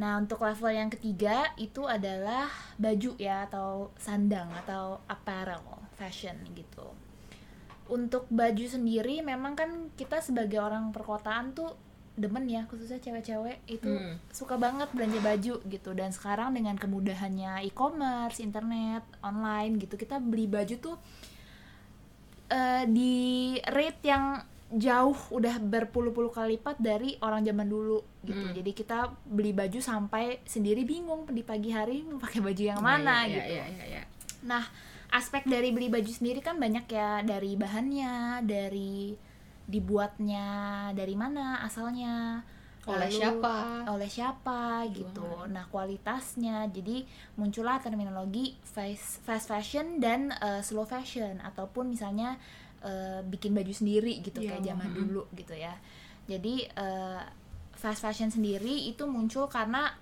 Nah, untuk level yang ketiga itu adalah baju ya atau sandang atau apparel, fashion gitu. Untuk baju sendiri memang kan kita sebagai orang perkotaan tuh demen ya khususnya cewek-cewek itu Hmm. suka banget belanja baju gitu dan sekarang dengan kemudahannya e-commerce, internet, online gitu kita beli baju tuh eh, di rate yang jauh udah berpuluh-puluh kali lipat dari orang zaman dulu gitu. Hmm. Jadi kita beli baju sampai sendiri bingung di pagi hari mau pakai baju yang Nah, mana iya, gitu. iya, iya, iya. Nah, aspek dari beli baju sendiri kan banyak ya dari bahannya, dari dibuatnya, dari mana asalnya, Oleh lalu siapa? oleh siapa gitu. Nah, kualitasnya. Jadi muncullah terminologi fast, fast fashion dan eh, slow fashion ataupun misalnya eh, bikin baju sendiri gitu Iya, kayak zaman dulu gitu ya. Jadi eh, fast fashion sendiri itu muncul karena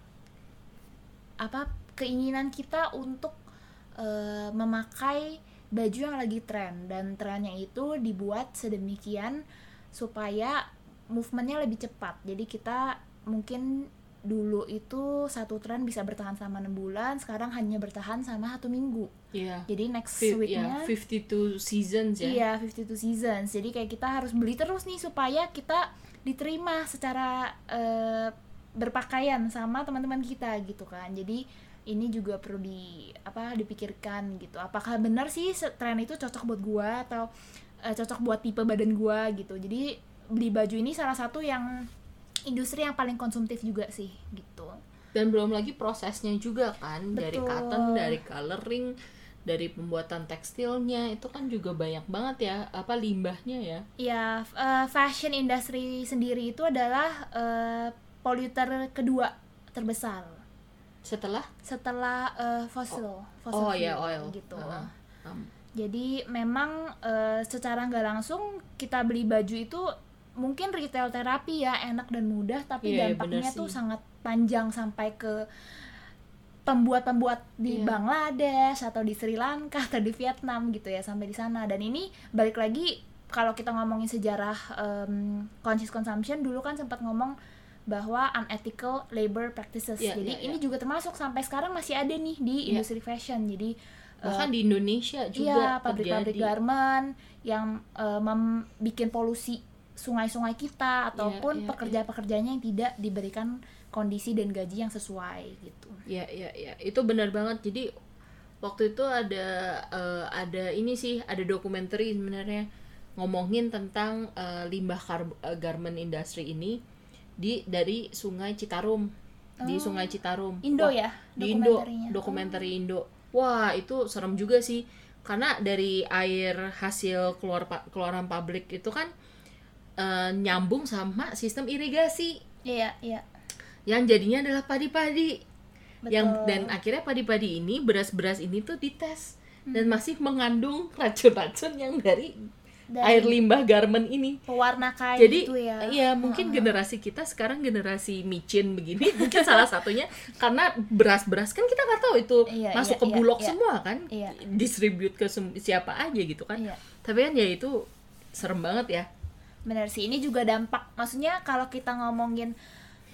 apa keinginan kita untuk eh, memakai baju yang lagi tren. Dan trennya itu dibuat sedemikian supaya movementnya lebih cepat. Jadi kita mungkin dulu itu satu tren bisa bertahan selama enam bulan sekarang hanya bertahan sama satu minggu Iya. jadi next Fi- weeknya ya, 52 seasons ya. Iya, 52 seasons. Jadi kayak kita harus beli terus nih supaya kita diterima secara eh, berpakaian sama teman-teman kita gitu kan. Jadi ini juga perlu di apa dipikirkan gitu. Apakah benar sih tren itu cocok buat gua atau eh, cocok buat tipe badan gua gitu. Jadi beli baju ini salah satu yang industri yang paling konsumtif juga sih gitu. Dan belum lagi prosesnya juga kan dari Betul. cotton, dari coloring, dari pembuatan tekstilnya itu kan juga banyak banget ya apa limbahnya ya. Ya, eh, fashion industry sendiri itu adalah eh, polluter kedua terbesar Setelah setelah fossil, fossil oh fuel ya oil gitu. Um, Jadi memang eh, secara nggak langsung kita beli baju itu mungkin retail terapi ya enak dan mudah, tapi Iya, iya, dampaknya tuh sangat panjang sampai ke pembuat-pembuat di Iya. Bangladesh atau di Sri Lanka atau di Vietnam gitu ya sampai di sana. Dan ini balik lagi kalau kita ngomongin sejarah em, conscious consumption dulu kan sempat ngomong bahwa unethical labor practices. Iya, Jadi iya, ini juga termasuk sampai sekarang masih ada nih di Iya. industri fashion. Jadi eh, bahkan di Indonesia Iya, juga pabrik-pabrik terjadi. garment yang eh, mem- bikin polusi sungai-sungai kita ataupun iya, pekerja-pekerjanya yang tidak diberikan kondisi dan gaji yang sesuai gitu. Ya, ya, ya, itu benar banget. Jadi waktu itu ada eh, ada ini sih, ada dokumenter sebenarnya ngomongin tentang eh, limbah eh, garment industry ini di dari Sungai Citarum, di Oh. Sungai Citarum. Indo Wah, ya di Indo, dokumenter Indo. Wah, itu serem juga sih. Karena dari air hasil keluar keluaran pabrik itu kan eh, nyambung sama sistem irigasi Iya, iya. yang jadinya adalah padi-padi yang dan akhirnya padi-padi ini beras-beras ini tuh dites dan Hmm. masih mengandung racun-racun yang dari, Dari air limbah garment ini. pewarna kain Jadi gitu ya. iya mungkin generasi kita sekarang generasi micin begini mungkin salah satunya karena beras-beras kan kita nggak tahu itu Iya, masuk iya, ke iya, bulog iya. semua kan Iya. distribute ke siapa aja gitu kan. Iya. Tapi kan ya itu serem banget ya. Benar sih, ini juga dampak. Maksudnya kalau kita ngomongin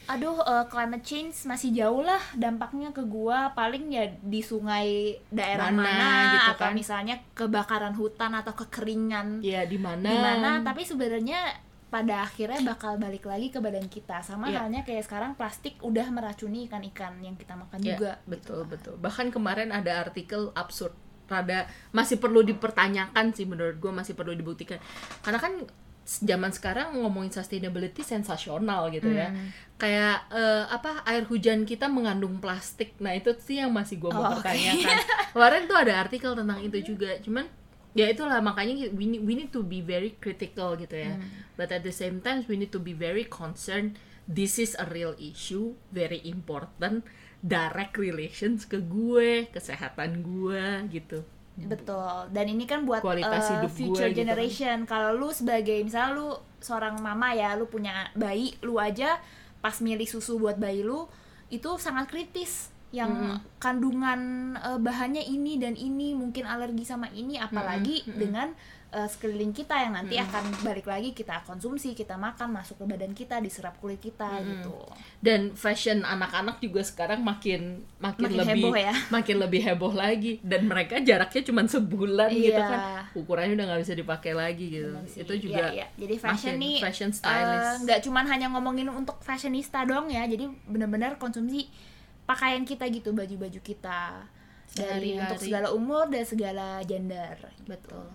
aduh eh, climate change masih jauh lah dampaknya ke gua paling ya di sungai daerah Mana mana, gitu atau kan. misalnya kebakaran hutan atau kekeringan Ya di mana? di mana tapi sebenarnya pada akhirnya bakal balik lagi ke badan kita sama Iya. halnya kayak sekarang plastik udah meracuni ikan-ikan yang kita makan Ya, juga betul betul bahkan kemarin ada artikel absurd rada masih perlu dipertanyakan sih menurut gue masih perlu dibuktikan karena kan zaman sekarang ngomongin sustainability sensasional gitu ya. Hmm. kayak eh, apa air hujan kita mengandung plastik. Nah itu sih yang masih gue mau Oh, pertanyakan. Kemarin tuh ada artikel tentang itu juga. Cuman ya itulah makanya we need, we need to be very critical gitu ya. Hmm. but at the same time we need to be very concerned. This is a real issue very important. Direct relations ke gue kesehatan gue gitu betul. Dan ini kan buat Kualitas eh, hidup gue future gitu. kan. generation. Kalau lu sebagai misalnya lu seorang mama ya lu punya bayi lu aja pas milih susu buat bayi lu itu sangat kritis yang kandungan eh, bahannya ini dan ini mungkin alergi sama ini apalagi Mm-mm. dengan eh, sekeliling kita yang nanti akan balik lagi kita konsumsi kita makan masuk ke badan kita diserap kulit kita gitu. Dan fashion anak-anak juga sekarang makin makin, Makin lebih heboh ya. makin lebih heboh lagi. Dan mereka jaraknya cuma sebulan gitu Iya. kan. Ukurannya udah nggak bisa dipakai lagi gitu. Itu juga Iya, iya. jadi fashion makin nih fashion eh, stylist. nggak cuman hanya ngomongin untuk fashionista dong ya. Jadi benar-benar konsumsi pakaian kita gitu baju-baju kita. Dari Sehari-hari. untuk segala umur dan segala gender betul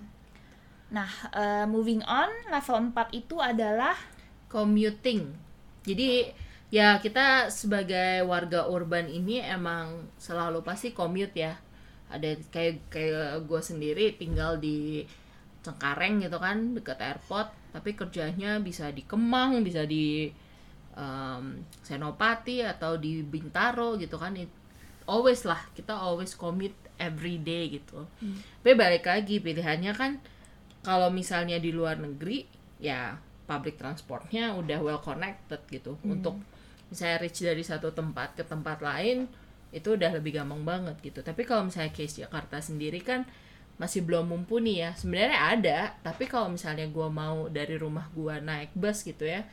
nah eh, moving on level 4 itu adalah commuting. Jadi ya kita sebagai warga urban ini emang selalu pasti commute ya. Ada kayak kayak gue sendiri tinggal di Cengkareng gitu kan dekat airport tapi kerjanya bisa di Kemang bisa di em, Senopati atau di Bintaro gitu kan. It- always lah kita always commute every day gitu. Tapi balik lagi pilihannya kan kalau misalnya di luar negeri ya public transportnya udah well connected gitu. Untuk misalnya reach dari satu tempat ke tempat lain itu udah lebih gampang banget gitu. Tapi kalau misalnya case Jakarta sendiri kan masih belum mumpuni ya. Sebenarnya ada tapi kalau misalnya gua mau dari rumah gua naik bus gitu ya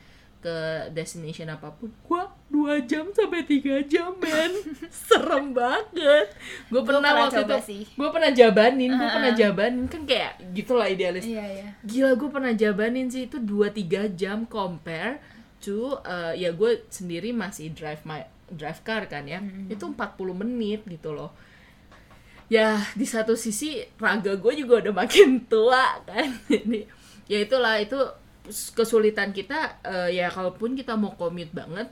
ke destination apa pun gua dua jam sampai tiga jam men. Serem banget. Gue Gua pernah pernah waktu itu gue pernah jabanin gue pernah jabanin kan kayak gitulah idealis. Iya ya gila gue pernah jabanin sih itu 2-3 jam compare to uh, ya gue sendiri masih drive my drive car kan ya. Itu 40 menit gitu loh. Ya di satu sisi raga gue juga udah makin tua kan. Jadi ya itulah itu kesulitan kita uh, ya kalaupun kita mau commute banget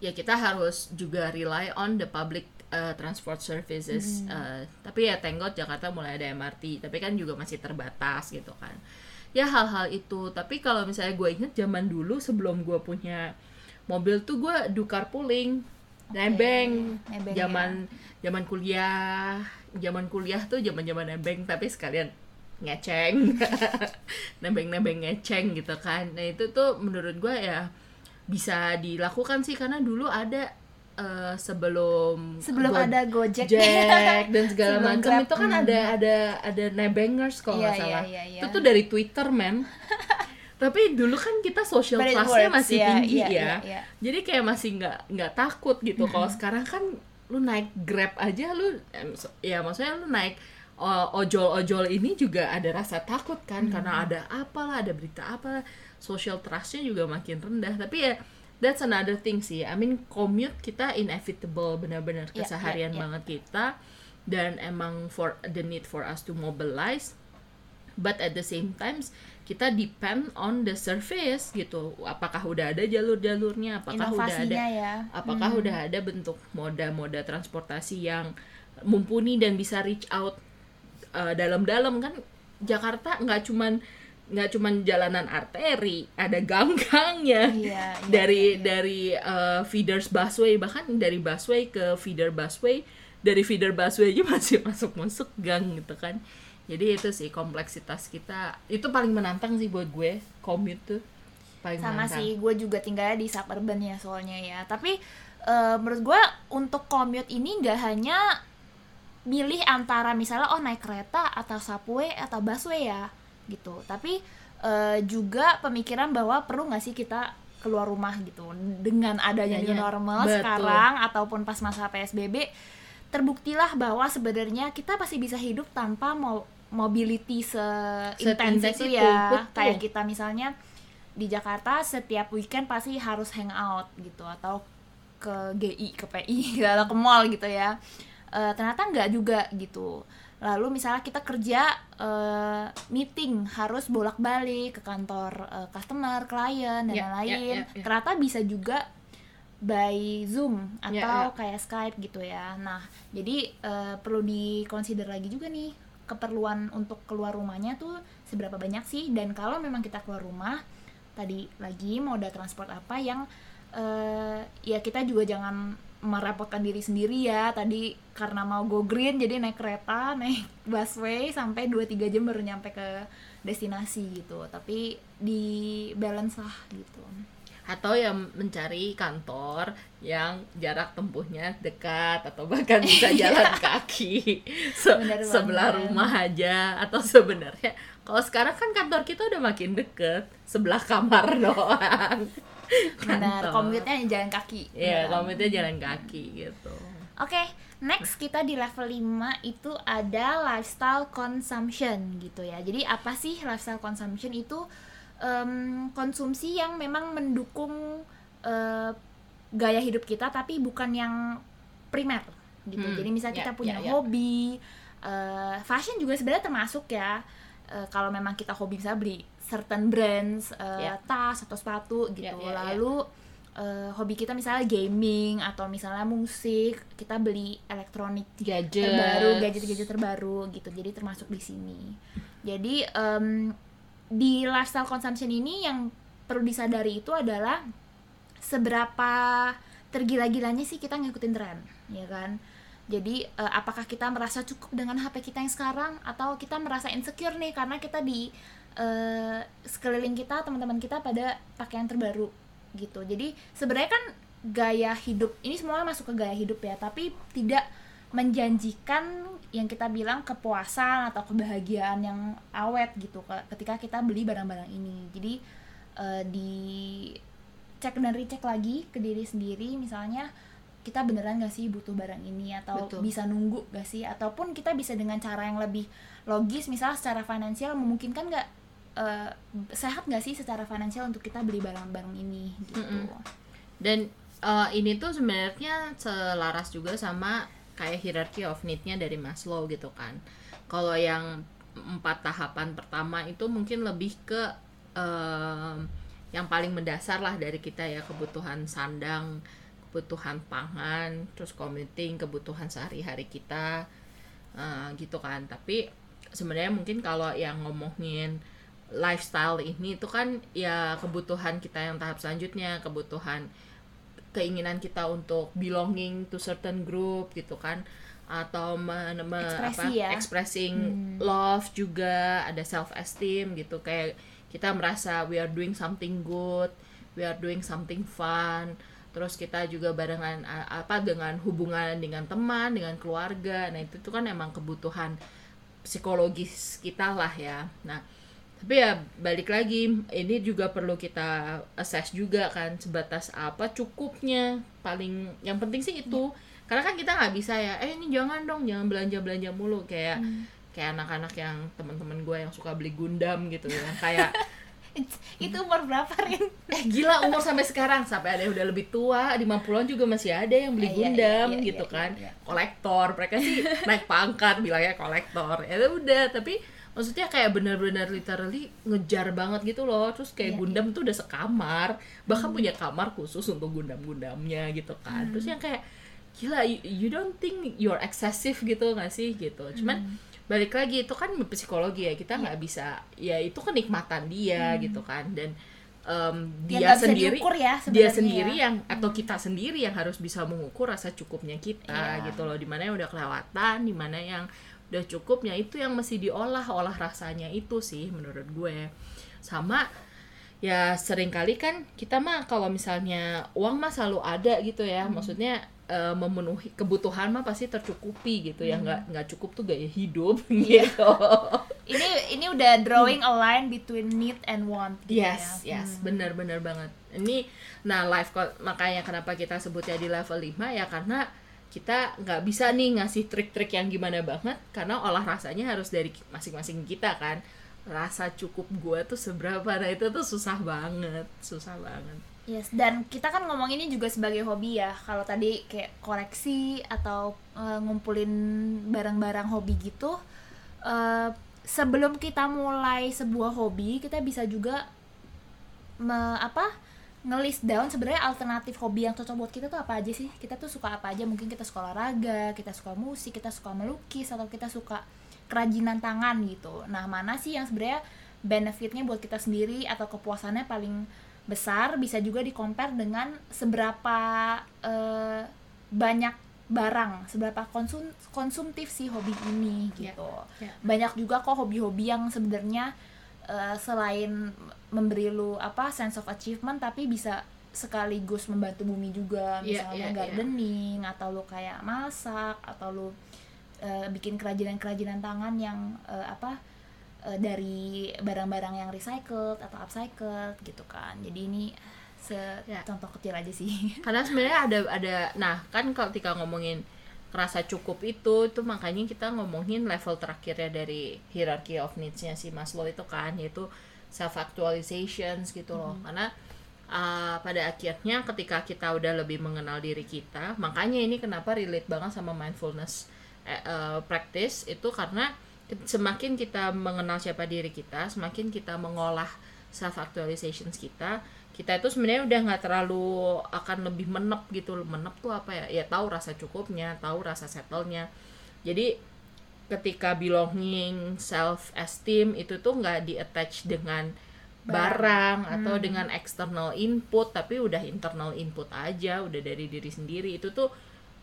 ya kita harus juga rely on the public uh, transport services. Uh, tapi ya thank God Jakarta mulai ada MRT tapi kan juga masih terbatas gitu kan. Ya hal-hal itu tapi kalau misalnya gue inget zaman dulu sebelum gue punya mobil tuh gue do carpooling nebeng. Nebeng zaman zaman kuliah zaman kuliah tuh zaman zaman nebeng tapi sekalian ngeceng nebeng-nebeng ngeceng gitu kan. Nah itu tuh menurut gue ya bisa dilakukan sih karena dulu ada eh, sebelum sebelum Go- ada Gojek. Jack dan segala macam itu kan hmm. ada ada ada nebengers kalau Iya, nggak iya, salah. iya, iya. itu tuh dari Twitter mem tapi dulu kan kita social class-nya masih iya, tinggi iya, ya. iya, iya. jadi kayak masih nggak nggak takut gitu. Kalau sekarang kan lu naik grab aja lu ya maksudnya lu naik ojol-ojol ini juga ada rasa takut kan karena ada apalah ada berita apalah. Social trustnya juga makin rendah. Tapi ya that's another thing sih. I mean commute kita inevitable benar-benar Ya, keseharian ya, ya. banget kita. Dan emang for the need for us to mobilize. But at the same times kita depend on the service gitu. Apakah udah ada jalur-jalurnya? Apakah udah ada ya. apakah udah ada bentuk moda-moda transportasi yang mumpuni dan bisa reach out uh, dalam-dalam kan Jakarta nggak cuman nggak cuman jalanan arteri ada gang-gangnya. Iya, iya, dari iya, iya. dari uh, feeders busway bahkan dari busway ke feeder busway dari feeder busway aja masih masuk masuk gang gitu kan. Jadi itu sih kompleksitas kita. Itu paling menantang sih buat gue commute tuh paling sama menantang. sih gue juga tinggalnya di suburban ya soalnya ya. Tapi eh, menurut gue untuk commute ini nggak hanya milih antara misalnya oh naik kereta atau subway atau busway ya gitu tapi eh, juga pemikiran bahwa perlu nggak sih kita keluar rumah gitu dengan adanya new Adanya. normal Betul. sekarang ataupun pas masa psbb terbuktilah bahwa sebenarnya kita pasti bisa hidup tanpa mo mobility seintens itu, ya betul. kayak kita misalnya di Jakarta setiap weekend pasti harus hangout gitu atau ke GI ke PI atau ke mall gitu ya Eh, ternyata nggak juga gitu lalu misalnya kita kerja eh, meeting harus bolak-balik ke kantor eh, customer klien dan Ya, lain-lain ya, ya, ya. ternyata bisa juga by zoom atau Ya, ya. kayak Skype gitu ya nah jadi eh, perlu dikonsider lagi juga nih keperluan untuk keluar rumahnya tuh seberapa banyak sih dan kalau memang kita keluar rumah tadi lagi moda transport apa yang eh, ya kita juga jangan merepotkan diri sendiri ya. Tadi karena mau go green jadi naik kereta naik busway sampai 2-3 jam baru nyampe ke destinasi gitu. Tapi di balance lah gitu. Atau yang mencari kantor yang jarak tempuhnya dekat atau bahkan bisa jalan kaki. Se Bener sebelah banget. rumah aja atau sebenarnya. Kalau sekarang kan kantor kita udah makin deket sebelah kamar doang benar kommute-nya jalan kaki Iya, beneran. komitnya jalan kaki gitu. Oke, next kita di level 5 itu ada lifestyle consumption gitu ya. Jadi apa sih lifestyle consumption itu Em, konsumsi yang memang mendukung eh, gaya hidup kita tapi bukan yang primer gitu. Hmm, Jadi misalnya ya, kita punya ya, ya. hobi, eh, fashion juga sebenarnya termasuk ya. Eh, kalau memang kita hobi bisa beli certain brands, eh, Ya. tas atau sepatu gitu. Ya, ya, ya. Lalu eh, hobi kita misalnya gaming atau misalnya musik, kita beli elektronik Gadget. terbaru, gadget-gadget terbaru gitu. Jadi termasuk di sini. Jadi em, di lifestyle consumption ini yang perlu disadari itu adalah seberapa tergila-gilanya sih kita ngikutin tren, ya kan? Jadi eh, apakah kita merasa cukup dengan HP kita yang sekarang atau kita merasa insecure nih karena kita di eh, sekeliling kita teman-teman kita pada pakaian terbaru gitu. Jadi sebenarnya kan gaya hidup ini semua masuk ke gaya hidup ya, tapi tidak menjanjikan yang kita bilang kepuasan atau kebahagiaan yang awet gitu ke- ketika kita beli barang-barang ini. Jadi eh, di cek dan recheck lagi ke diri sendiri misalnya kita beneran gak sih butuh barang ini atau Betul. bisa nunggu gak sih ataupun kita bisa dengan cara yang lebih logis misalnya secara finansial memungkinkan nggak eh, sehat gak sih secara finansial untuk kita beli barang-barang ini gitu Mm-mm. Dan eh, ini tuh sebenarnya selaras juga sama kayak hierarchy of need-nya dari Maslow gitu kan. Kalau yang empat tahapan pertama itu mungkin lebih ke em, yang paling mendasar lah dari kita ya kebutuhan sandang, kebutuhan pangan, terus commuting, kebutuhan sehari-hari kita eh, gitu kan. Tapi sebenarnya mungkin kalau yang ngomongin lifestyle ini itu kan ya kebutuhan kita yang tahap selanjutnya, kebutuhan keinginan kita untuk belonging to certain group gitu kan. Atau me- Ekspresi apa, ya. expressing Hmm. love juga ada self esteem gitu. Kayak kita merasa we are doing something good we are doing something fun. Terus kita juga barengan apa dengan hubungan dengan teman dengan keluarga. Nah itu tuh kan emang kebutuhan psikologis kita lah ya. Nah tapi ya balik lagi ini juga perlu kita assess juga kan sebatas apa cukupnya paling yang penting sih itu. Karena kan kita nggak bisa ya eh ini jangan dong jangan belanja belanja mulu. Kayak kayak anak-anak yang teman-teman gue yang suka beli Gundam gitu ya. Kayak itu umur berapa Rin? eh gila umur sampai sekarang. Sampai ada yang udah lebih tua di 50-an juga masih ada yang beli iya, Gundam iya, iya, gitu iya, kan. iya. kolektor mereka sih naik pangkat bilangnya kolektor. Ya udah tapi maksudnya kayak benar-benar literally ngejar banget gitu loh. Terus Iya, kayak Gundam tuh udah sekamar. Bahkan punya kamar khusus untuk Gundam-Gundamnya gitu kan. Terus yang kayak gila you, you don't think you're excessive gitu gak sih? Gitu. Cuman balik lagi itu kan psikologi ya. Kita nggak bisa ya itu kenikmatan dia gitu kan. Dan Yang dia sendiri ya dia sendiri ya. yang atau kita sendiri yang harus bisa mengukur rasa cukupnya kita Iya. gitu loh. Di mana yang udah kelewatan di mana yang udah cukupnya itu yang mesti diolah olah rasanya itu sih menurut gue sama ya sering kali kan kita mah kalau misalnya uang mah selalu ada gitu ya Hmm. maksudnya eh, memenuhi kebutuhan mah pasti tercukupi gitu ya nggak nggak cukup tuh gaya hidup Hmm. Iya. gitu ini ini udah drawing a line between need and want gitu Yes, ya. yes, Hmm. benar-benar banget. Ini, nah life makanya kenapa kita sebutnya di level 5 ya karena kita nggak bisa nih ngasih trik-trik yang gimana banget karena olah rasanya harus dari masing-masing kita kan. Rasa cukup gue tuh seberapa, nah itu tuh susah banget, susah banget. Yes, dan kita kan ngomong ini juga sebagai hobi ya. Kalau tadi kayak koleksi atau eh, ngumpulin barang-barang hobi gitu, eh, sebelum kita mulai sebuah hobi, kita bisa juga me- apa ngelis down sebenarnya alternatif hobi yang cocok buat kita tuh apa aja sih? Kita tuh suka apa aja? Mungkin kita suka olahraga, kita suka musik, kita suka melukis, atau kita suka kerajinan tangan gitu. Nah, mana sih yang sebenarnya benefitnya buat kita sendiri atau kepuasannya paling besar? Bisa juga di compare dengan seberapa eh, banyak barang, seberapa konsum konsumtif sih hobi ini Ya, gitu. ya. Banyak juga kok hobi-hobi yang sebenarnya eh, selain memberi lu apa sense of achievement tapi bisa sekaligus membantu bumi juga Iya, misalnya iya, iya. gardening atau lu kayak masak atau lu eh, bikin kerajinan-kerajinan tangan yang eh, apa eh, dari barang-barang yang recycled atau upcycled gitu kan jadi ini se Ya. contoh kecil aja sih karena sebenarnya ada ada nah kan kalau ketika ngomongin kerasa cukup itu itu makanya kita ngomongin level terakhirnya dari hierarchy of needs-nya si Maslow itu kan yaitu self actualizations gitu loh. Karena uh, pada akhirnya ketika kita udah lebih mengenal diri kita makanya ini kenapa relate banget sama mindfulness eh, eh, practice itu karena semakin kita mengenal siapa diri kita semakin kita mengolah self actualizations kita kita itu sebenarnya udah nggak terlalu akan lebih menep gitu. Menep tuh apa ya? Ya tahu rasa cukupnya tahu rasa settlenya. Jadi ketika belonging self esteem itu tuh nggak di attach dengan barang. atau dengan external input tapi udah internal input aja udah dari diri sendiri. Itu tuh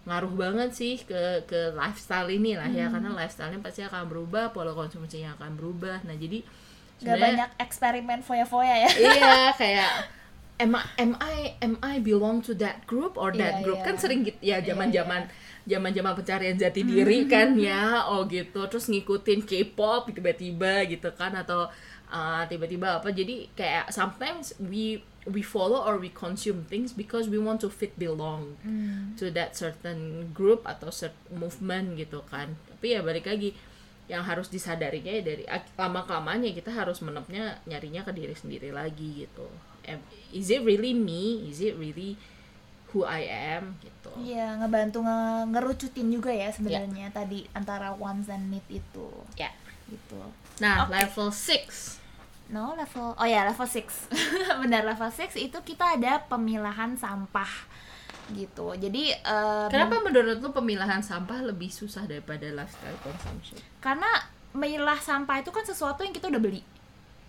ngaruh banget sih ke ke lifestyle ini lah ya karena lifestylenya pasti akan berubah pola konsumsinya akan berubah. Nah jadi sebenarnya- banyak eksperimen foya-foya ya. Iya kayak am I, am I am I belong to that group or that Iya, group? iya. kan sering gitu ya Iya, zaman-zaman zaman-zaman pencarian jati diri kan ya. Oh gitu. Terus ngikutin K-pop tiba-tiba gitu kan atau uh, tiba-tiba apa. Jadi kayak sometimes we we follow or we consume things because we want to fit belong to that certain group atau certain movement gitu kan. Tapi ya balik lagi yang harus disadarinya ya dari lama kelamaan ya kita harus menepnya nyarinya ke diri sendiri lagi gitu Em- is it really me is it really who I am gitu Iya, ngebantu nge- ngerucutin juga ya sebenarnya tadi antara wants and need itu. ya Gitu. nah Oke. level 6 No, level Oh ya, level 6. Benar level 6 itu kita ada pemilahan sampah gitu. Jadi em, kenapa menurut lu pemilahan sampah lebih susah daripada lifestyle consumption karena memilah sampah itu kan sesuatu yang kita udah beli.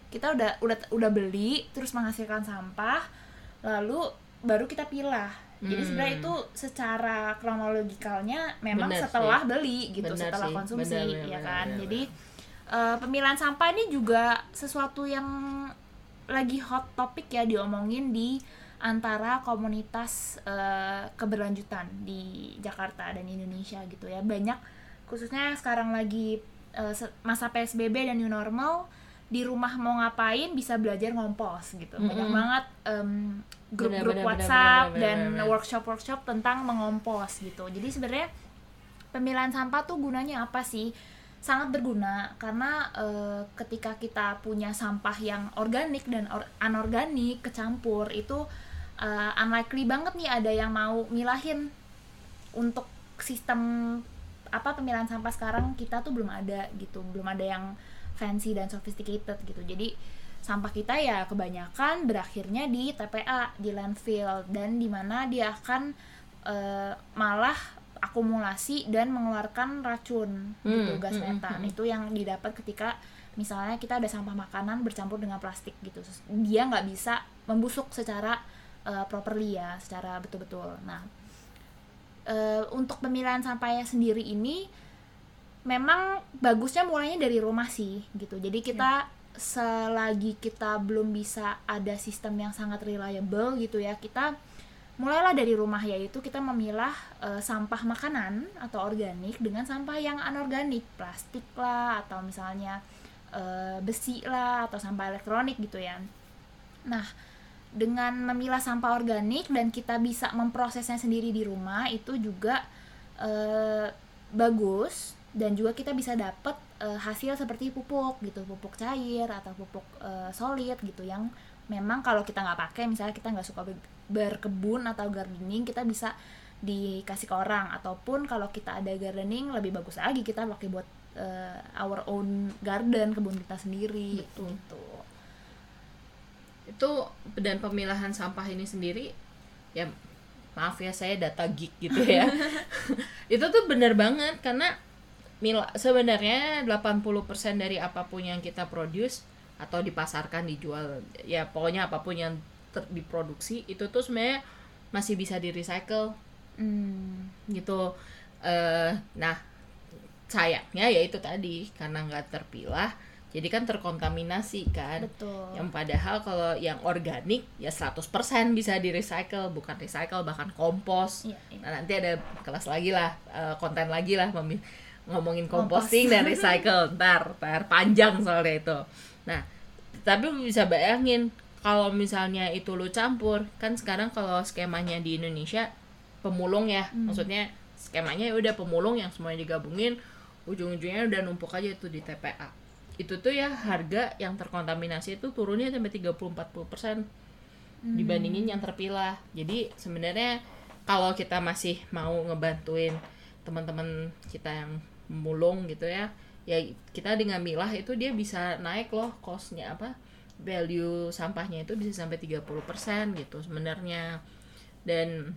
Kita udah udah udah beli terus menghasilkan sampah lalu baru kita pilah. Jadi Hmm. sebenarnya itu secara kronologikalnya memang Benar setelah sih. beli gitu, Benar setelah sih. konsumsi Benar, benar, ya kan. benar, Jadi eh, pemilahan sampah ini juga sesuatu yang lagi hot topik ya diomongin di antara komunitas eh, keberlanjutan di Jakarta dan Indonesia gitu ya. Banyak khususnya sekarang lagi se- masa PSBB dan new normal di rumah mau ngapain bisa belajar ngompos gitu. Banyak Mm-mm. banget em, grup-grup WhatsApp benar, benar, dan benar, benar. workshop-workshop tentang mengompos gitu. Jadi sebenarnya pemilahan sampah tuh gunanya apa sih? Sangat berguna karena eh, ketika kita punya sampah yang organik dan or- anorganik kecampur itu eh, unlikely banget nih ada yang mau milahin untuk sistem apa pemilahan sampah sekarang kita tuh belum ada gitu belum ada yang fancy dan sophisticated gitu. Jadi sampah kita ya kebanyakan berakhirnya di TPA di landfill dan di mana dia akan eh, malah akumulasi dan mengeluarkan racun gitu Hmm, gas hmm, hmm, metan. hmm. itu yang didapat ketika misalnya kita ada sampah makanan bercampur dengan plastik gitu. Dia nggak bisa membusuk secara eh, properly ya secara betul-betul. Nah eh, untuk pemilihan sampahnya sendiri ini memang bagusnya mulainya dari rumah sih gitu. Jadi kita selagi kita belum bisa ada sistem yang sangat reliable gitu ya kita mulailah dari rumah yaitu kita memilah eh, sampah makanan atau organik dengan sampah yang anorganik plastik lah atau misalnya eh, besi lah atau sampah elektronik gitu ya. Nah dengan memilah sampah organik dan kita bisa memprosesnya sendiri di rumah itu juga eh, bagus dan juga kita bisa dapat eh, hasil seperti pupuk gitu. Pupuk cair atau pupuk eh, solid gitu yang memang kalau kita nggak pakai misalnya kita nggak suka ber- berkebun atau gardening kita bisa dikasih ke orang. Ataupun kalau kita ada gardening lebih bagus lagi kita pakai buat eh, our own garden kebun kita sendiri Betul. gitu. Itu dan pemilahan sampah ini sendiri ya maaf ya saya data geek gitu ya. Itu tuh bener banget karena mil- sebenarnya 80% dari apa pun yang kita produce atau dipasarkan dijual ya pokoknya apa pun yang ter- diproduksi itu tuh sebenarnya masih bisa di recycle Hmm, gitu. Eh nah sayangnya ya itu tadi karena nggak terpilah jadi kan terkontaminasi kan. Betul. Yang padahal kalau yang organik ya 100% bisa di recycle bukan recycle bahkan kompos Iya, iya. nah nanti ada kelas lagi lah eh, konten lagi lah memi- ngomongin Kompos. composting dan recycle. Ntar ntar. Panjang soalnya itu. Nah tapi bisa bayangin kalau misalnya itu lu campur kan sekarang kalau skemanya di Indonesia pemulung ya. Hmm. maksudnya skemanya ya udah pemulung yang semuanya digabungin ujung-ujungnya udah numpuk aja tuh di TPA itu tuh ya harga yang terkontaminasi itu turunnya sampai 30-40% dibandingin yang terpilah. Jadi sebenarnya kalau kita masih mau ngebantuin teman-teman kita yang mulung gitu ya. Ya kita dengan milah itu dia bisa naik loh costnya apa value sampahnya itu bisa sampai 30% gitu sebenarnya. Dan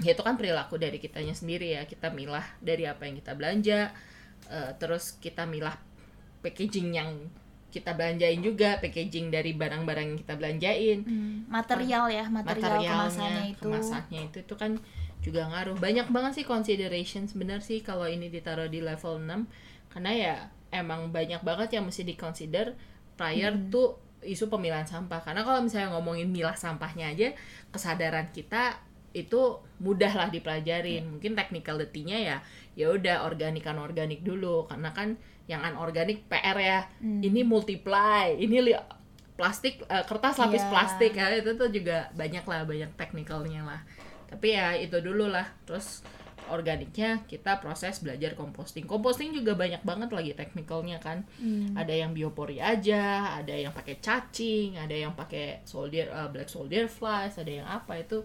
ya itu kan perilaku dari kitanya sendiri ya kita milah dari apa yang kita belanja eh, terus kita milah packaging yang kita belanjain juga packaging dari barang-barang yang kita belanjain. Hmm, material ya material kemasannya itu. kemasannya itu itu kan juga ngaruh banyak banget sih consideration sebenarnya sih kalau ini ditaruh di level 6 karena ya emang banyak banget yang mesti diconsider prior Hmm. to isu pemilahan sampah karena kalau misalnya ngomongin milah sampahnya aja kesadaran kita itu mudah lah dipelajarin Iya. mungkin technicality-nya ya ya udah organikan organik dulu karena kan yang anorganik PR ya Hmm. ini multiply ini plastik eh, kertas lapis Iya. plastik ya itu tuh juga banyak lah banyak teknikalnya lah tapi ya itu dulu lah terus organiknya kita proses belajar composting composting juga banyak banget lagi teknikalnya kan Hmm. ada yang biopori aja ada yang pakai cacing ada yang pakai soldier eh, black soldier flies ada yang apa itu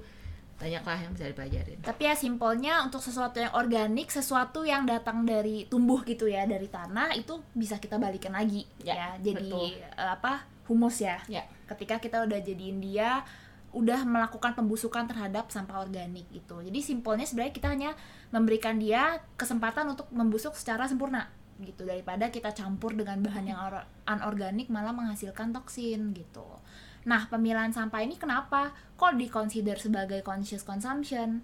banyak lah yang bisa dipelajarin Tapi ya simpelnya untuk sesuatu yang organik, sesuatu yang datang dari tumbuh gitu ya, dari tanah itu bisa kita balikin lagi ya. Ya, Jadi betul. eh, apa? humus ya. ya Ketika kita udah jadiin dia udah melakukan pembusukan terhadap sampah organik gitu. Jadi simpelnya sebenarnya kita hanya memberikan dia kesempatan untuk membusuk secara sempurna gitu daripada kita campur dengan bahan yang or- anorganik malah menghasilkan toksin gitu. Nah, pemilahan sampah ini kenapa kok dikonsider sebagai conscious consumption?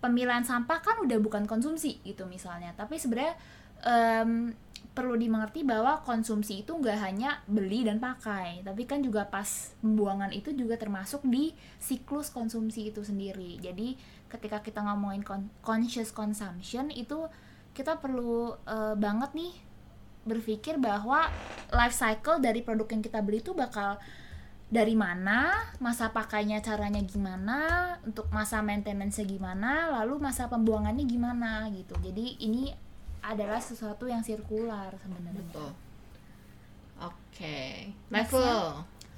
Pemilahan sampah kan udah bukan konsumsi gitu misalnya, tapi sebenarnya em, perlu dimengerti bahwa konsumsi itu nggak hanya beli dan pakai, tapi kan juga pas pembuangan itu juga termasuk di siklus konsumsi itu sendiri. Jadi ketika kita ngomongin con- conscious consumption itu kita perlu eh, banget nih berpikir bahwa life cycle dari produk yang kita beli itu bakal dari mana, masa pakainya caranya gimana, untuk masa maintenance-nya gimana, lalu masa pembuangannya gimana gitu. Jadi ini adalah sesuatu yang sirkular sebenarnya. betul oke Next level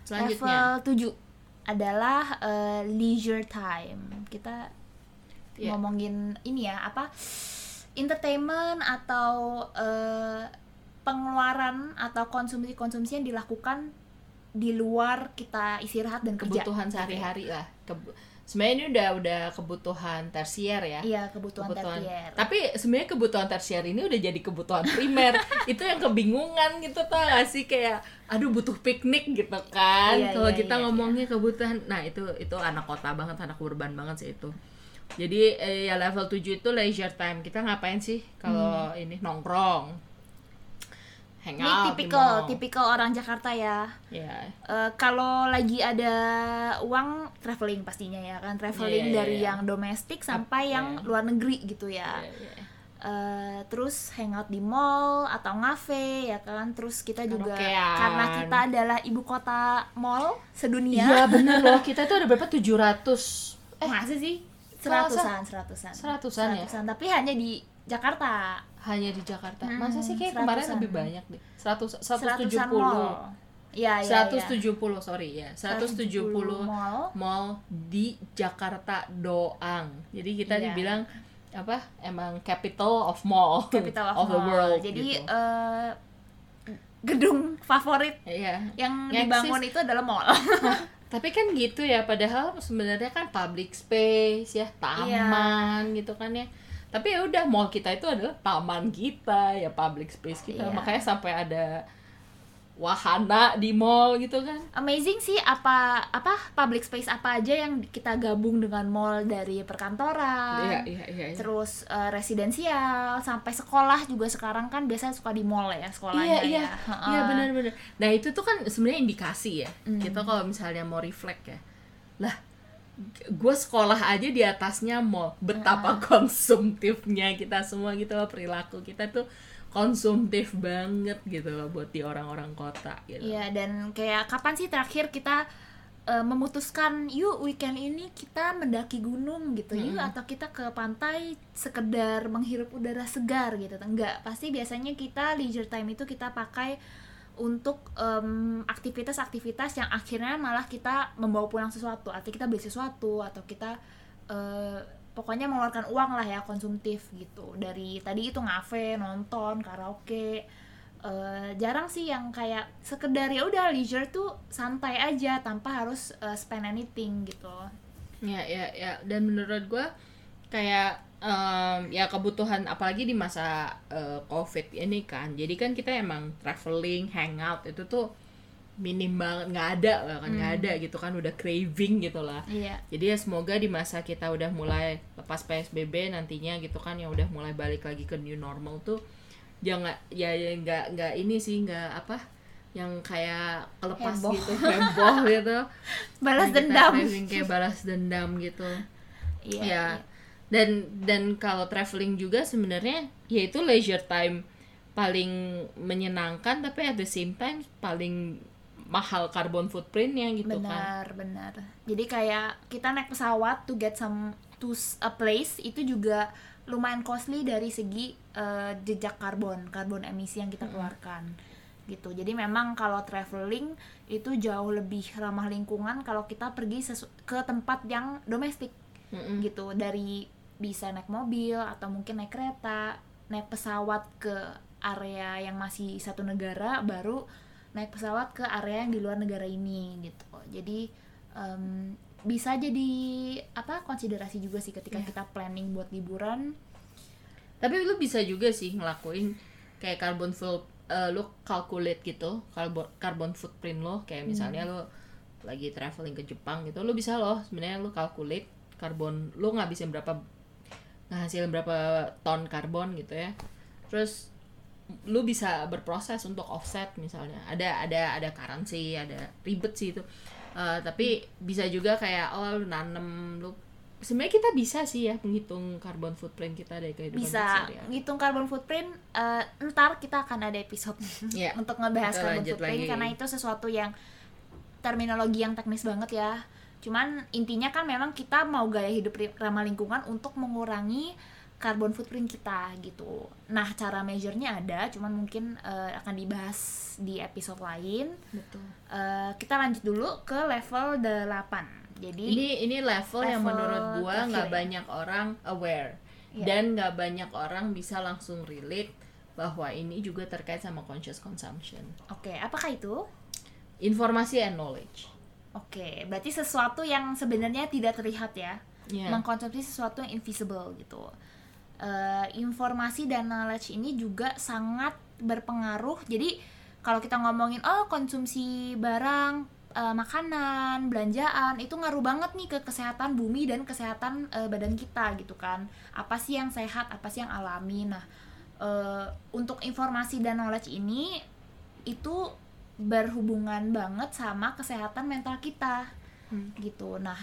selanjutnya Level 7 adalah eh, leisure time. Kita Iya. ngomongin ini ya, apa? entertainment atau eh, pengeluaran atau konsumsi-konsumsi yang dilakukan di luar kita istirahat dan kebutuhan sehari-hari lah Kebu- sebenarnya ini udah udah kebutuhan tersier ya. Iya, kebutuhan, tersier. tapi sebenarnya kebutuhan tersier ini udah jadi kebutuhan primer. Itu yang kebingungan gitu tau gak sih? Kayak aduh butuh piknik gitu kan. Iya, kalau iya, kita iya, ngomongnya kebutuhan nah itu itu anak kota banget anak urban banget sih itu. Jadi eh, ya level 7 itu leisure time. Kita ngapain sih kalau ini? Nongkrong hangout di tipikal tipikal orang Jakarta ya. ya Eh, kalau lagi ada uang traveling pastinya ya kan traveling Iya, iya, dari iya. yang domestik sampai iya. yang luar negeri gitu ya. Iya, iya. Eh, terus hangout di mall atau ngafe ya kan terus kita juga Karaokean. karena kita adalah ibu kota mall sedunia Iya bener loh, kita tuh ada berapa? 700 eh masa sih Serasa- seratusan seratusan Seratusan ya? tapi hanya di Jakarta hanya di Jakarta. Hmm, Masa sih kayak kemarin lebih banyak deh. 100 seratusan 170. mall ya ya 170 sorry ya. 170 mall mall di Jakarta doang. Jadi kita Iya. dibilang apa? Emang capital of mall. capital of, the mall. world. jadi gitu. eh, gedung favorit Iya. yang Ngeksis. dibangun itu adalah mall Tapi kan gitu ya, padahal sebenarnya kan public space ya, taman gitu kan ya. Tapi ya udah mall kita itu adalah taman kita, ya public space kita. Iya. Makanya sampai ada wahana di mall gitu kan amazing sih apa apa public space apa aja yang kita gabung dengan mall dari perkantoran iya iya iya iya. terus eh, residensial sampai sekolah juga sekarang kan biasanya suka di mall ya sekolahnya iya iya ya iya Heeh. benar-benar nah itu tuh kan sebenarnya indikasi ya Hmm. kita kalau misalnya mau reflect ya lah gue sekolah aja di atasnya mall. Betapa konsumtifnya kita semua gitu loh perilaku kita tuh konsumtif banget gitu loh buat di orang-orang kota gitu. Iya dan kayak kapan sih terakhir kita eh, memutuskan yuk weekend ini kita mendaki gunung gitu. Yuk atau kita ke pantai sekedar menghirup udara segar gitu. Enggak pasti biasanya kita leisure time itu kita pakai untuk em, aktivitas-aktivitas yang akhirnya malah kita membawa pulang sesuatu. Artinya kita beli sesuatu atau kita eh, pokoknya mengeluarkan uang lah ya konsumtif gitu. Dari tadi itu ngafe nonton karaoke. Eh, jarang sih yang kayak sekedar ya udah leisure tuh santai aja tanpa harus eh, spend anything gitu. Ya ya ya. Dan menurut gue kayak em, ya kebutuhan apalagi di masa eh, covid ini kan. Jadi kan kita emang traveling hangout itu tuh minim banget. Nggak ada lah kan nggak ada gitu kan. Udah craving gitu lah. Iya. Jadi ya semoga di masa kita udah mulai lepas psbb nantinya gitu kan yang udah mulai balik lagi ke new normal tuh jangan ya ya nggak nggak ini sih nggak apa yang kayak kelepas Heboh. gitu heboh gitu. Balas dendam. kayak balas dendam gitu. Iya ya. iya. Dan dan kalau traveling juga sebenarnya ya itu leisure time paling menyenangkan tapi at the same time paling mahal carbon footprintnya gitu kan. Benar benar. Jadi kayak kita naik pesawat to get some to a place itu juga lumayan costly dari segi eh, jejak karbon karbon emisi yang kita keluarkan gitu. Jadi memang kalau traveling itu jauh lebih ramah lingkungan kalau kita pergi ke tempat yang domestik Mm-mm. gitu. Dari bisa naik mobil atau mungkin naik kereta naik pesawat ke area yang masih satu negara baru naik pesawat ke area yang di luar negara ini gitu. Jadi em, bisa jadi apa konsiderasi juga sih ketika Iya. kita planning buat liburan. Tapi lu bisa juga sih ngelakuin kayak carbon full eh, lu calculate gitu carbon carbon footprint lo. Kayak misalnya lu lagi traveling ke Jepang gitu lu bisa loh sebenarnya lu calculate karbon lu ngabisin berapa ngasilin berapa ton karbon gitu ya. Terus lu bisa berproses untuk offset misalnya. Ada ada ada currency ada ribet sih itu. Eh, tapi bisa juga kayak oh lu nanem lu sebenarnya kita bisa sih ya menghitung carbon footprint kita dari kehidupan bisa ngitung carbon footprint eh, ntar kita akan ada episode Iya. untuk ngebahas Kita carbon footprint lagi. karena itu sesuatu yang terminologi yang teknis banget ya cuman intinya kan memang kita mau gaya hidup ramah lingkungan untuk mengurangi carbon footprint kita gitu. Nah cara measure-nya ada cuman mungkin eh, akan dibahas di episode lain. Betul. Eh, kita lanjut dulu ke level 8 jadi ini ini level, yang level menurut gua nggak ya. banyak orang aware. Iya. dan nggak banyak orang bisa langsung relate bahwa ini juga terkait sama conscious consumption. Oke apakah itu? Informasi and knowledge Oke, berarti sesuatu yang sebenarnya tidak terlihat ya, Iya. mengkonsumsi sesuatu yang invisible gitu. Eh, informasi dan knowledge ini juga sangat berpengaruh. Jadi kalau kita ngomongin oh konsumsi barang, eh, makanan, belanjaan itu ngaruh banget nih ke kesehatan bumi dan kesehatan eh, badan kita gitu kan. Apa sih yang sehat, apa sih yang alami. Nah, eh, untuk informasi dan knowledge ini itu berhubungan banget sama kesehatan mental kita. Hmm. gitu. Nah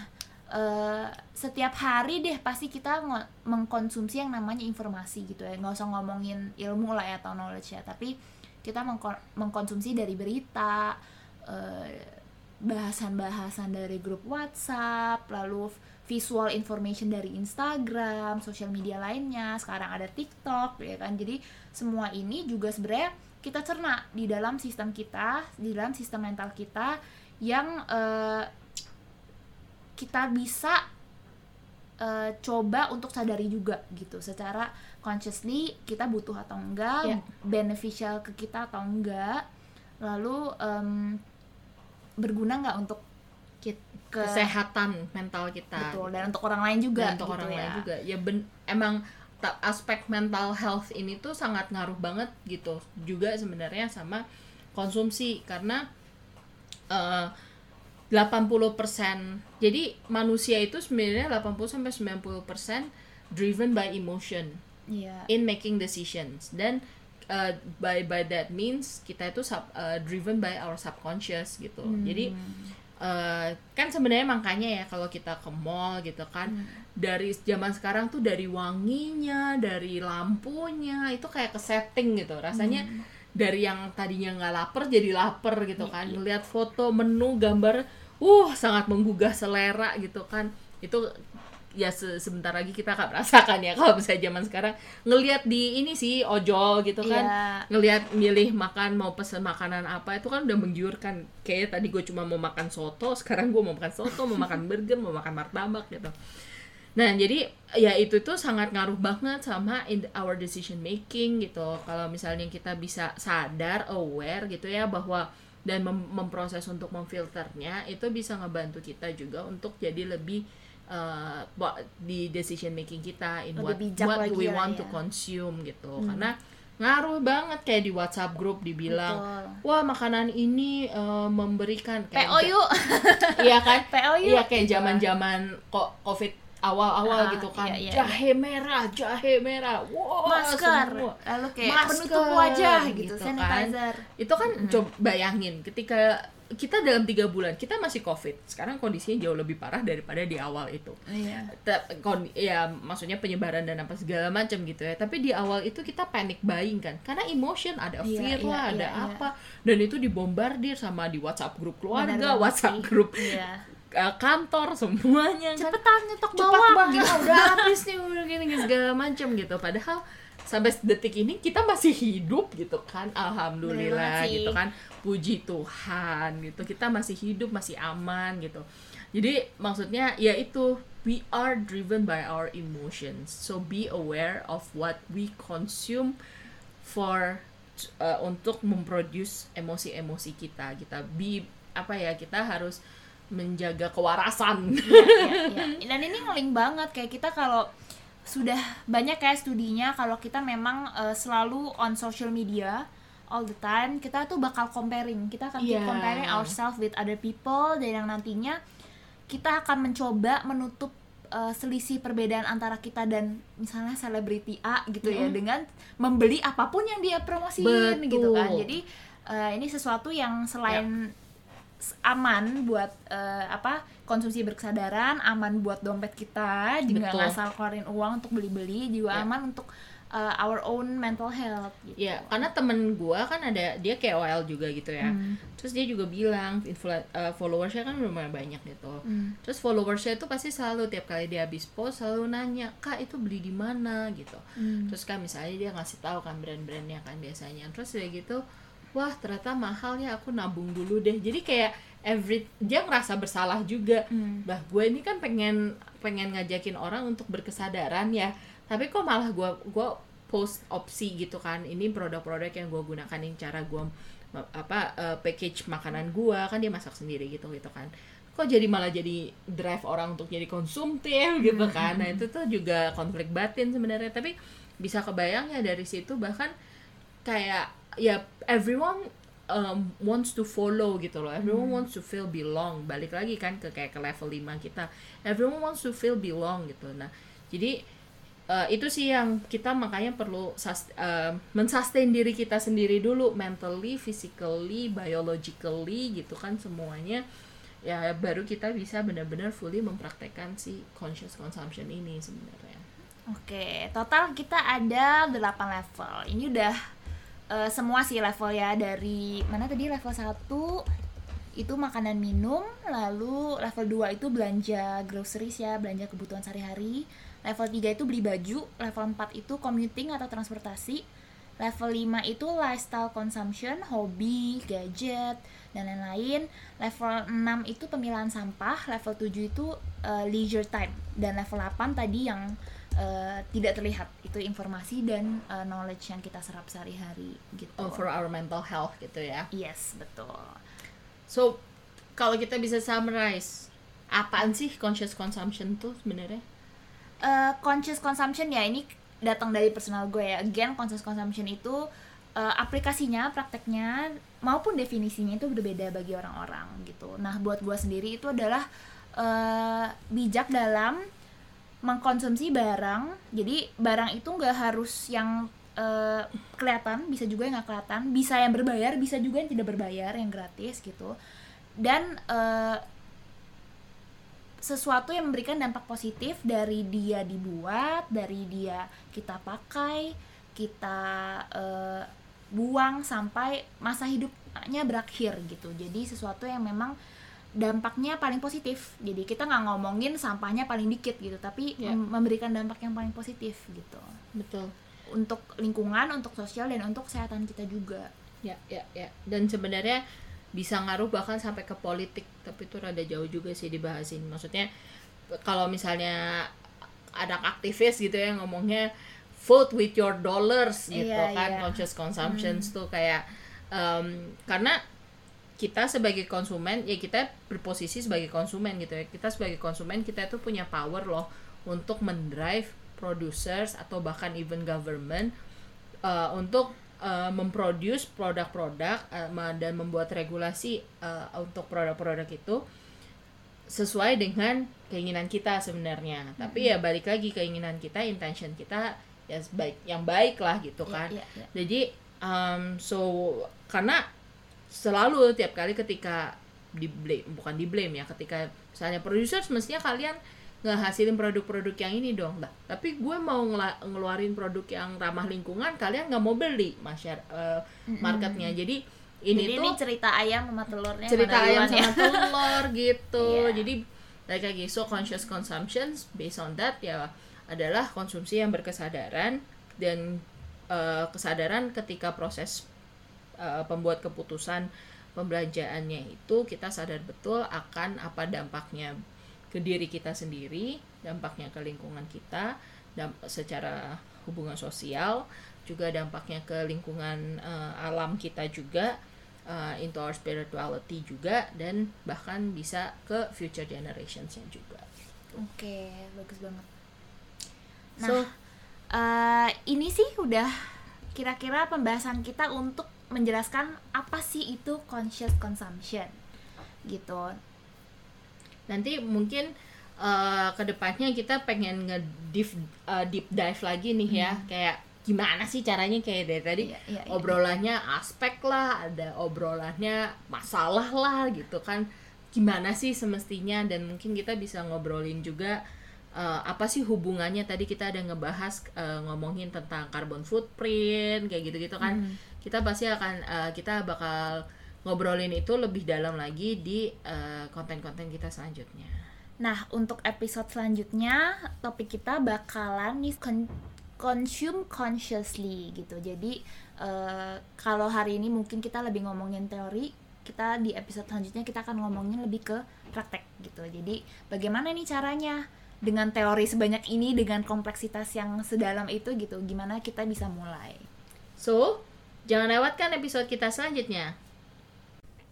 eh, setiap hari deh pasti kita mengkonsumsi yang namanya informasi gitu ya. Nggak usah ngomongin ilmu lah ya atau knowledge ya. Tapi kita mengko- mengkonsumsi dari berita eh, bahasan-bahasan dari grup WhatsApp lalu visual information dari Instagram sosial media lainnya. Sekarang ada TikTok ya kan. Jadi semua ini juga sebenarnya kita cerna di dalam sistem kita di dalam sistem mental kita yang eh, kita bisa eh, coba untuk sadari juga gitu. Secara consciously kita butuh atau enggak Ya. beneficial ke kita atau enggak lalu em, berguna nggak untuk Kit- ke kesehatan mental kita betul dan untuk orang lain juga dan untuk gitu orang ya. lain juga. Ya ben emang aspek mental health ini tuh sangat ngaruh banget gitu juga sebenarnya sama konsumsi karena eh 80% jadi manusia itu sebenarnya 80 sampai 90% driven by emotion Iya. in making decisions dan uh, by by that means kita itu sub, uh, driven by our subconscious gitu jadi uh, kan sebenarnya makanya ya kalau kita ke mall gitu kan dari zaman sekarang tuh dari wanginya dari lampunya itu kayak ke setting gitu. Rasanya dari yang tadinya nggak lapar jadi lapar gitu kan. lihat foto menu gambar uh sangat menggugah selera gitu kan. Itu ya se- sebentar lagi kita akan merasakan ya kalau misalnya zaman sekarang. Ngelihat di ini sih ojol gitu kan. Iya. ngelihat milih makan mau pesen makanan apa itu kan udah menggiurkan. Kayak tadi gue cuma mau makan soto sekarang gue mau makan soto mau makan burger mau makan martabak gitu. Nah jadi ya itu tuh sangat ngaruh banget sama in our decision making gitu. Kalau misalnya kita bisa sadar aware gitu ya bahwa dan mem- memproses untuk memfilternya itu bisa ngebantu kita juga untuk jadi lebih uh, di decision making kita in Lebih what, bijak what lagi we want ya. to consume gitu karena ngaruh banget kayak di WhatsApp grup dibilang Betul. wah makanan ini uh, memberikan kayak PO yuk. iya kan PO yuk. iya kayak zaman zaman kok covid awal-awal Ah, gitu kan. iya, iya, jahe merah jahe merah. Wow masker. semua. lalu kayak Masker, penutup wajah gitu, gitu kan. sanitizer. Itu kan coba bayangin ketika kita dalam tiga bulan kita masih covid. Sekarang kondisinya jauh lebih parah daripada di awal itu. Iya. Ta- kon- ya maksudnya penyebaran dan apa segala macam gitu ya. Tapi di awal itu kita panic buying kan. Karena emotion ada Iya, fear iya, lah ada iya, iya. apa. Dan itu dibombardir sama di WhatsApp grup keluarga Benar WhatsApp grup iya uh, kantor semuanya kan. Cepetan nyetok cepat bawang banget. Udah habis nih udah gini gini, segala macam gitu. Padahal sampai detik ini kita masih hidup gitu kan. Alhamdulillah sih. gitu kan. Puji Tuhan gitu. Kita masih hidup masih aman gitu. Jadi maksudnya ya itu we are driven by our emotions. So be aware of what we consume for uh, untuk memproduce emosi-emosi kita. Kita be apa ya kita harus menjaga kewarasan Iya, iya. dan ini ngeling banget kayak kita kalau sudah banyak kayak studinya kalau kita memang eh, selalu on social media all the time kita tuh bakal comparing kita akan keep Iya. comparing ourselves with other people dan yang nantinya kita akan mencoba menutup eh, selisih perbedaan antara kita dan misalnya selebriti A gitu ya Mm. dengan membeli apa pun yang dia promosiin gitu kan Betul. jadi eh, ini sesuatu yang selain s- aman buat eh, apa konsumsi berkesadaran aman buat dompet kita juga Betul. nggak asal keluarin uang untuk beli-beli juga Ya. aman untuk eh, our own mental health gitu. Ya, karena temen gua kan ada dia KOL juga gitu ya. Hmm. Terus dia juga bilang influ- uh, followersnya kan lumayan banyak gitu. Hmm. Terus followersnya itu pasti selalu tiap kali dia habis post selalu nanya, "Kak, itu beli di mana?" gitu. Hmm. Terus kan misalnya dia ngasih tahu kan brand-brandnya kan biasanya. Terus dia gitu, "Wah, ternyata mahal ya, aku nabung dulu deh." Jadi kayak every dia ngerasa bersalah juga. Hmm. Bah, gue ini kan pengen pengen ngajakin orang untuk berkesadaran ya. Tapi kok malah gue gua post opsi gitu kan. Ini produk-produk yang gue gunakan yang cara gue apa eh, package makanan gue kan dia masak sendiri gitu gitu kan. Kok jadi malah jadi drive orang untuk jadi konsumtif gitu kan. Nah, itu tuh juga konflik batin sebenarnya. Tapi bisa kebayang ya dari situ bahkan kayak ya everyone um, wants to follow gitu loh. Everyone wants to feel belong. Balik lagi kan ke kayak ke level 5 kita. Everyone wants to feel belong gitu. Nah, jadi uh, itu sih yang kita makanya perlu sus- uh, mensustain diri kita sendiri dulu mentally, physically, biologically gitu kan semuanya ya baru kita bisa benar-benar fully mempraktekkan si conscious consumption ini sebenarnya. Oke, total kita ada 8 level. Ini udah eh, semua sih level ya dari mana tadi level 1 itu makanan minum, lalu level 2 itu belanja groceries ya, belanja kebutuhan sehari-hari. Level 3 itu beli baju, level 4 itu commuting atau transportasi. Level 5 itu lifestyle consumption, hobi, gadget, dan lain-lain. Level 6 itu pemilahan sampah, level 7 itu eh, leisure time, dan level 8 tadi yang eh, tidak terlihat itu informasi dan eh, knowledge yang kita serap sehari-hari gitu. Oh, for our mental health gitu ya. Yes, betul. So, kalau kita bisa summarize, apaan sih conscious consumption tuh sebenarnya? Eh, conscious consumption ya ini datang dari personal gue ya. Again, conscious consumption itu eh, aplikasinya, prakteknya maupun definisinya itu berbeda bagi orang-orang gitu. Nah, buat gua sendiri itu adalah eh, bijak dalam mengkonsumsi barang. Jadi barang itu nggak harus yang eh, kelihatan, bisa juga yang nggak kelihatan, bisa yang berbayar, bisa juga yang tidak berbayar, yang gratis gitu. Dan eh, sesuatu yang memberikan dampak positif dari dia dibuat, dari dia kita pakai, kita eh, buang sampai masa hidupnya berakhir gitu. Jadi sesuatu yang memang dampaknya paling positif. Jadi kita nggak ngomongin sampahnya paling dikit gitu, tapi Ya. mem- memberikan dampak yang paling positif gitu. betul Untuk lingkungan, untuk sosial dan untuk kesehatan kita juga. ya ya ya dan sebenarnya bisa ngaruh bahkan sampai ke politik tapi itu rada jauh juga sih dibahasin maksudnya kalau misalnya ada aktivis gitu ya ngomongnya vote with your dollars gitu Iya, kan iya. conscious consumptions tuh kayak em, karena kita sebagai konsumen ya kita berposisi sebagai konsumen gitu ya. Kita sebagai konsumen kita itu punya power loh untuk mendrive producers atau bahkan even government uh, untuk uh, memproduce produk-produk uh, dan membuat regulasi uh, untuk produk-produk itu sesuai dengan keinginan kita sebenarnya. Tapi ya balik lagi keinginan kita intention kita ya baik yang baik lah gitu Iya, kan. iya, iya. jadi um, so karena selalu tiap kali ketika di blame bukan di blame ya ketika misalnya producers mestinya kalian ngehasilin produk-produk yang ini dong lah tapi gue mau ngeluarin produk yang ramah lingkungan kalian nggak mau beli masyar eh, marketnya jadi ini Jadi tuh ini cerita ayam sama telurnya cerita ayam duluan ya? sama telur gitu Iya. jadi like lagi so conscious consumption based on that ya adalah konsumsi yang berkesadaran dan eh, kesadaran ketika proses eh, pembuat keputusan pembelanjaannya itu kita sadar betul akan apa dampaknya ke diri kita sendiri dampaknya ke lingkungan kita damp secara hubungan sosial juga dampaknya ke lingkungan eh, alam kita juga uh, into our spirituality juga dan bahkan bisa ke future generationsnya juga. Oke, bagus banget. Nah, So, eh, ini sih udah kira-kira pembahasan kita untuk menjelaskan apa sih itu conscious consumption gitu. nanti mungkin uh, ke depannya kita pengen nge deep deep dive lagi nih ya, kayak gimana sih caranya? Kayak dari tadi Iya, iya, iya. obrolannya aspek lah, ada obrolannya masalah lah gitu kan, gimana sih semestinya? Dan mungkin kita bisa ngobrolin juga uh, apa sih hubungannya? Tadi kita ada ngebahas uh, ngomongin tentang carbon footprint kayak gitu-gitu kan, kita pasti akan uh, kita bakal ngobrolin itu lebih dalam lagi di uh, konten-konten kita selanjutnya. Nah, untuk episode selanjutnya topik kita bakalan nih con- consume consciously gitu. Jadi eh, kalau hari ini mungkin kita lebih ngomongin teori, kita di episode selanjutnya kita akan ngomongin lebih ke praktek gitu. Jadi bagaimana nih caranya dengan teori sebanyak ini dengan kompleksitas yang sedalam itu gitu. Gimana kita bisa mulai? So, jangan lewatkan episode kita selanjutnya.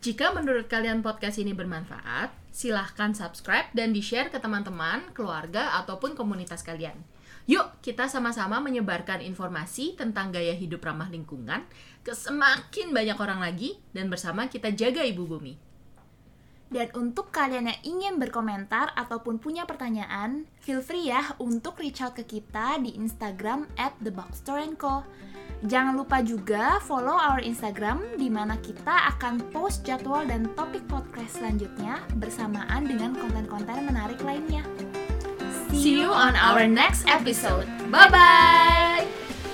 Jika menurut kalian podcast ini bermanfaat, silahkan subscribe dan di-share ke teman-teman, keluarga, ataupun komunitas kalian. Yuk, kita sama-sama menyebarkan informasi tentang gaya hidup ramah lingkungan ke semakin banyak orang lagi, dan bersama kita jaga ibu bumi. Dan untuk kalian yang ingin berkomentar ataupun punya pertanyaan, feel free ya untuk reach out ke kita di Instagram at theboxstore&co. Jangan lupa juga follow our Instagram di mana kita akan post jadwal dan topik podcast selanjutnya bersamaan dengan konten-konten menarik lainnya. See you on our next episode. Bye-bye!